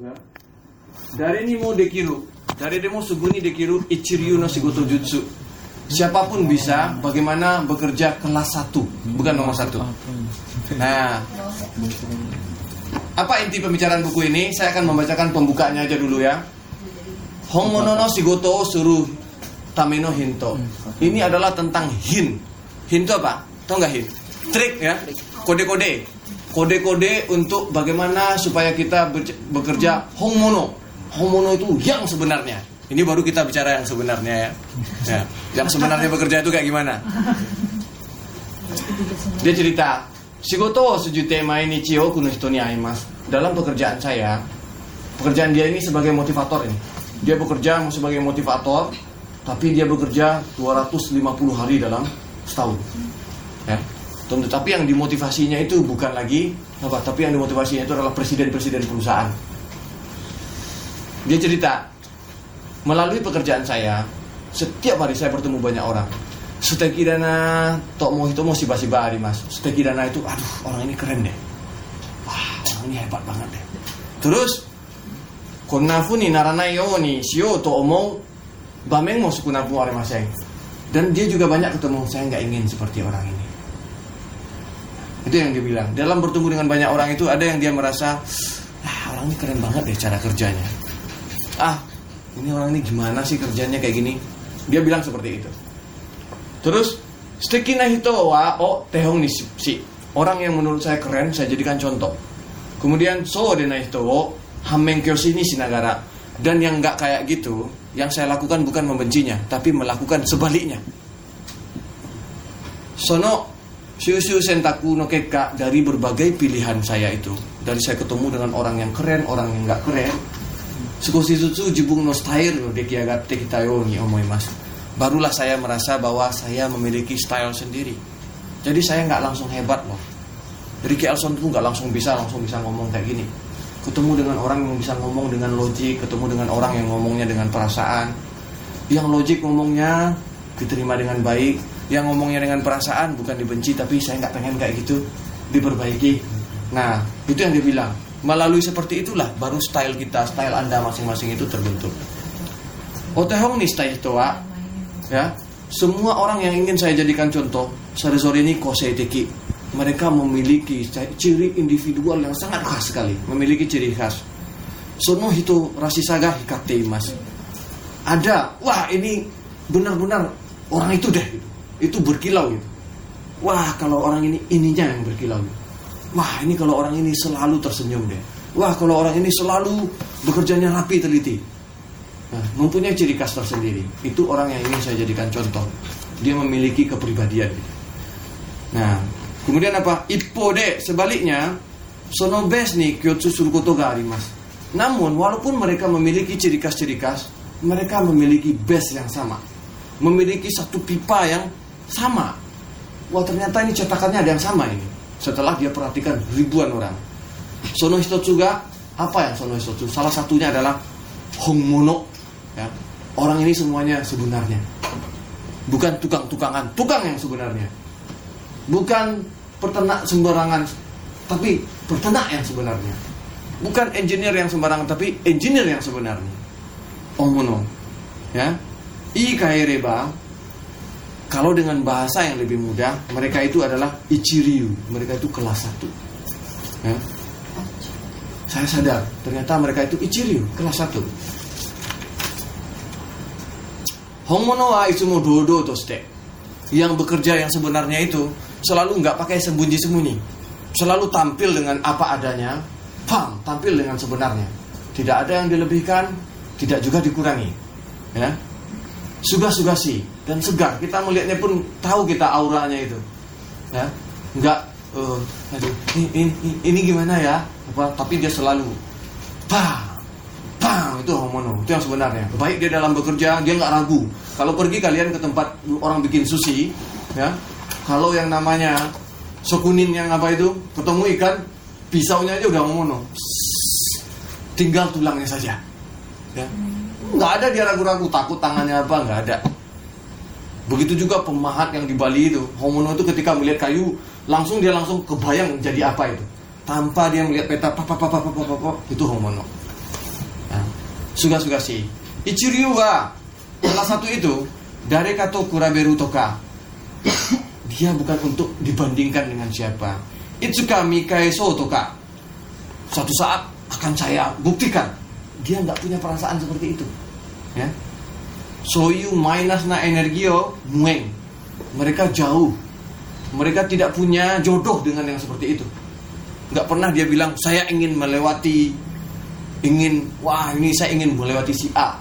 Ya. Dari ini mau dekiru, dari demo suguni dekiru ichiryu no shigoto jutsu. Siapa pun bisa bagaimana bekerja kelas satu, bukan nomor satu. Nah, apa inti pembicaraan buku ini? Saya akan membacakan pembukanya aja dulu ya. Hongono no shigoto suruh tameno hinto. Ini adalah tentang hin. Hinto apa? Tahu nggak hin? Trik ya, kode-kode, kode-kode untuk bagaimana supaya kita bekerja hongono. Hongono itu yang sebenarnya. Ini baru kita bicara yang sebenarnya ya. ya. Yang sebenarnya bekerja itu kayak gimana? Dia cerita, Shigoto sujute mainichi o kuno hito ni aimasu. Dalam pekerjaan saya, pekerjaan dia ini sebagai motivator ini. Dia bekerja sebagai motivator, tapi dia bekerja 250 hari dalam setahun. Ya. Tentu tapi yang dimotivasinya itu bukan lagi apa, tapi yang dimotivasinya itu adalah presiden-presiden perusahaan. Dia cerita, melalui pekerjaan saya, setiap hari saya bertemu banyak orang. Suteki dana tok mau itu mau si basi bari mas. Suteki dana itu, aduh orang ini keren deh. Wah orang ini hebat banget deh. Terus, konna fu ni naranai ni shio to omou bameng mo sukuna fu arimaseng. Dan dia juga banyak ketemu, saya nggak ingin seperti orang ini. Itu yang dia bilang. Dalam bertemu dengan banyak orang itu ada yang dia merasa, ah orang ini keren banget deh cara kerjanya. Ah, ini orang ini gimana sih kerjanya kayak gini? Dia bilang seperti itu. Terus, stekina hito wa o tehong ni si. Orang yang menurut saya keren, saya jadikan contoh. Kemudian, so dena hito wo hameng kyoshi ni sinagara. Dan yang nggak kayak gitu, yang saya lakukan bukan membencinya, tapi melakukan sebaliknya. Sono Shushu sentaku no keka dari berbagai pilihan saya itu. Dari saya ketemu dengan orang yang keren, orang yang nggak keren. Sukoshi jutsu jibung no style no dekiagatte kita yo ni omoimasu. Barulah saya merasa bahwa saya memiliki style sendiri. Jadi saya nggak langsung hebat loh. Ricky Elson tuh nggak langsung bisa langsung bisa ngomong kayak gini. Ketemu dengan orang yang bisa ngomong dengan logik, ketemu dengan orang yang ngomongnya dengan perasaan. Yang logik ngomongnya diterima dengan baik, yang ngomongnya dengan perasaan bukan dibenci tapi saya nggak pengen kayak gitu diperbaiki. Nah itu yang dia bilang. Melalui seperti itulah baru style kita, style anda masing-masing itu terbentuk. Otehong nih style toa, ya semua orang yang ingin saya jadikan contoh sore-sore ini koseiteki mereka memiliki ciri individual yang sangat khas sekali memiliki ciri khas sono hito rasisaga hikate mas ada wah ini benar-benar orang itu deh. Itu berkilau gitu wah kalau orang ini ininya yang berkilau gitu. wah ini kalau orang ini selalu tersenyum deh wah kalau orang ini selalu bekerjanya rapi teliti Nah, mempunyai ciri khas tersendiri. Itu orang yang ingin saya jadikan contoh. Dia memiliki kepribadian. Nah, kemudian apa? Ippo de sebaliknya, sono best nih kyotsu surukoto ga arimasu. Namun, walaupun mereka memiliki ciri khas-ciri khas, mereka memiliki base yang sama. Memiliki satu pipa yang sama. Wah, ternyata ini cetakannya ada yang sama ini. Setelah dia perhatikan ribuan orang. Sono Hitotsu ga, apa yang Sono? Salah satunya adalah Hongmono ya. Orang ini semuanya sebenarnya Bukan tukang-tukangan Tukang yang sebenarnya Bukan peternak sembarangan Tapi peternak yang sebenarnya Bukan engineer yang sembarangan Tapi engineer yang sebenarnya Omono ya Ikaereba Kalau dengan bahasa yang lebih mudah Mereka itu adalah Ichiryu Mereka itu kelas satu ya. Saya sadar Ternyata mereka itu Ichiryu Kelas satu Hongono wa itsumo dodo toste. Yang bekerja yang sebenarnya itu selalu nggak pakai sembunyi-sembunyi. Selalu tampil dengan apa adanya, pam, tampil dengan sebenarnya. Tidak ada yang dilebihkan, tidak juga dikurangi. Ya. Suga-sugasi dan segar. Kita melihatnya pun tahu kita auranya itu. Ya. Enggak uh, aduh, ini, ini, ini gimana ya? Apa, tapi dia selalu pam, Bang, itu homono, itu yang sebenarnya. Baik dia dalam bekerja, dia nggak ragu. Kalau pergi kalian ke tempat orang bikin sushi, ya, kalau yang namanya sokunin yang apa itu, ketemu ikan, pisaunya aja udah homono. Tinggal tulangnya saja. Ya. Nggak ada dia ragu-ragu, takut tangannya apa, nggak ada. Begitu juga pemahat yang di Bali itu, homono itu ketika melihat kayu, langsung dia langsung kebayang jadi apa itu. Tanpa dia melihat peta, apa, apa, apa, apa, apa, apa, itu homono. suga-suga sih. Ichiryu wa salah satu itu dari kata kuraberu toka. Dia bukan untuk dibandingkan dengan siapa. Itsuka mikai so toka. Suatu saat akan saya buktikan dia nggak punya perasaan seperti itu. Ya. Soyu minus na energio mueng. Mereka jauh. Mereka tidak punya jodoh dengan yang seperti itu. Nggak pernah dia bilang saya ingin melewati ingin wah ini saya ingin melewati si A.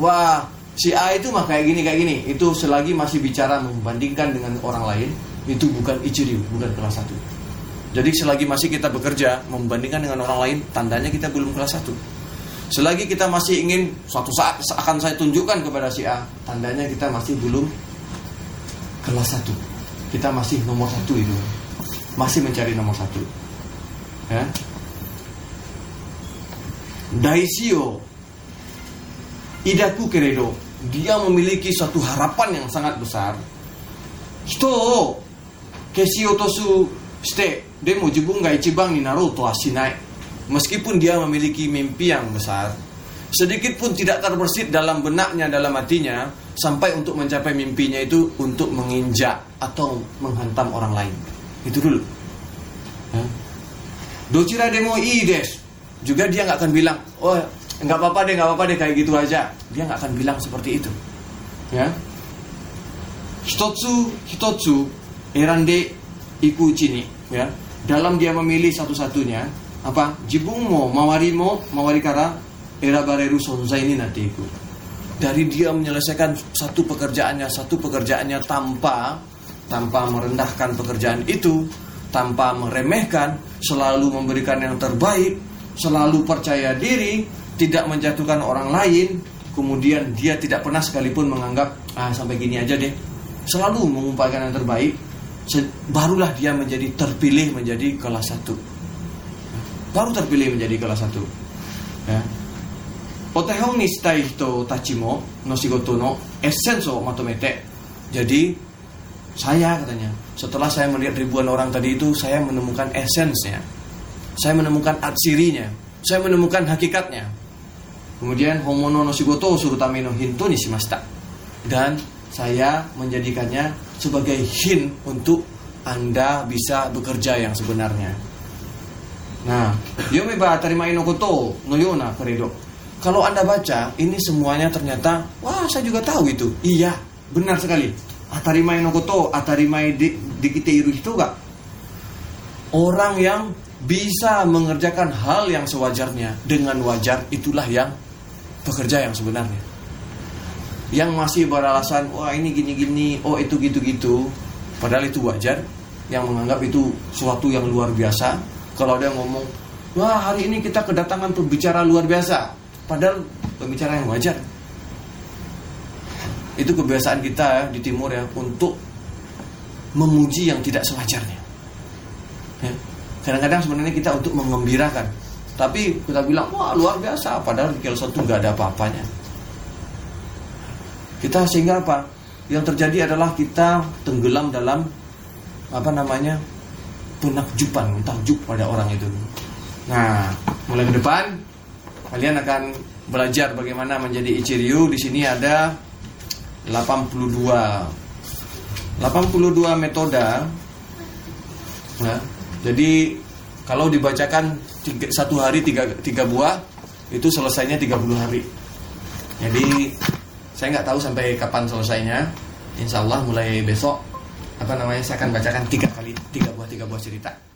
Wah, si A itu mah kayak gini kayak gini. Itu selagi masih bicara membandingkan dengan orang lain, itu bukan ichiryu, bukan kelas satu. Jadi selagi masih kita bekerja membandingkan dengan orang lain, tandanya kita belum kelas satu. Selagi kita masih ingin suatu saat akan saya tunjukkan kepada si A, tandanya kita masih belum kelas satu. Kita masih nomor satu itu, masih mencari nomor satu. Ya. Daisio. Idaku keredo. Dia memiliki suatu harapan yang sangat besar. Hito o Kesiotosu. Shite Demo jibun ga ichiban ni naru to asinai Meskipun dia memiliki mimpi yang besar Sedikit pun tidak terbersit dalam benaknya, dalam hatinya Sampai untuk mencapai mimpinya itu Untuk menginjak atau menghantam orang lain. Itu dulu. Dochira demo ides juga dia nggak akan bilang oh nggak apa-apa deh nggak apa-apa deh kayak gitu aja. Dia nggak akan bilang seperti itu. Ya? Hitotsu hitotsu erande iku cini ya? Dalam dia memilih satu-satunya apa jibung mo mawari mo mawari kara era bareru sonza ini nanti itu dari dia menyelesaikan satu pekerjaannya satu pekerjaannya tanpa tanpa merendahkan pekerjaan itu tanpa meremehkan selalu memberikan yang terbaik selalu percaya diri, tidak menjatuhkan orang lain, kemudian dia tidak pernah sekalipun menganggap ah sampai gini aja deh. Selalu mengumpulkan yang terbaik, barulah dia menjadi terpilih menjadi kelas satu. Baru terpilih menjadi kelas satu. Ya. Otehong ni tachimo no shigoto no essenso matomete. Jadi saya katanya, setelah saya melihat ribuan orang tadi itu, saya menemukan esensnya saya menemukan atsirinya, saya menemukan hakikatnya. Kemudian homono no shigoto surutame no hinto ni shimashita. Dan saya menjadikannya sebagai hin untuk Anda bisa bekerja yang sebenarnya. Nah, yomeba terima inokoto no yona keredo. Kalau Anda baca, ini semuanya ternyata, wah saya juga tahu itu. Iya, benar sekali. Atarimai no koto, atarimai di, dikite itu gak? Orang yang bisa mengerjakan hal yang sewajarnya dengan wajar itulah yang pekerja yang sebenarnya yang masih beralasan wah ini gini-gini oh itu gitu-gitu padahal itu wajar yang menganggap itu suatu yang luar biasa kalau yang ngomong wah hari ini kita kedatangan pembicara luar biasa. Padahal pembicara yang wajar. Itu kebiasaan kita ya, di timur ya untuk memuji yang tidak sewajarnya. Ya. Kadang-kadang sebenarnya kita untuk mengembirakan. Tapi kita bilang wah luar biasa. Padahal di Kielson itu nggak ada apa-apanya. Kita sehingga apa? Yang terjadi adalah kita tenggelam dalam apa namanya penakjuban takjub pada orang itu nah mulai ke depan kalian akan belajar bagaimana menjadi Ichiryu di sini ada 82 82 metode nah, jadi kalau dibacakan tiga, satu hari tiga, tiga buah itu selesainya 30 hari. Jadi saya nggak tahu sampai kapan selesainya. Insya Allah mulai besok apa namanya saya akan bacakan tiga kali tiga buah tiga buah cerita.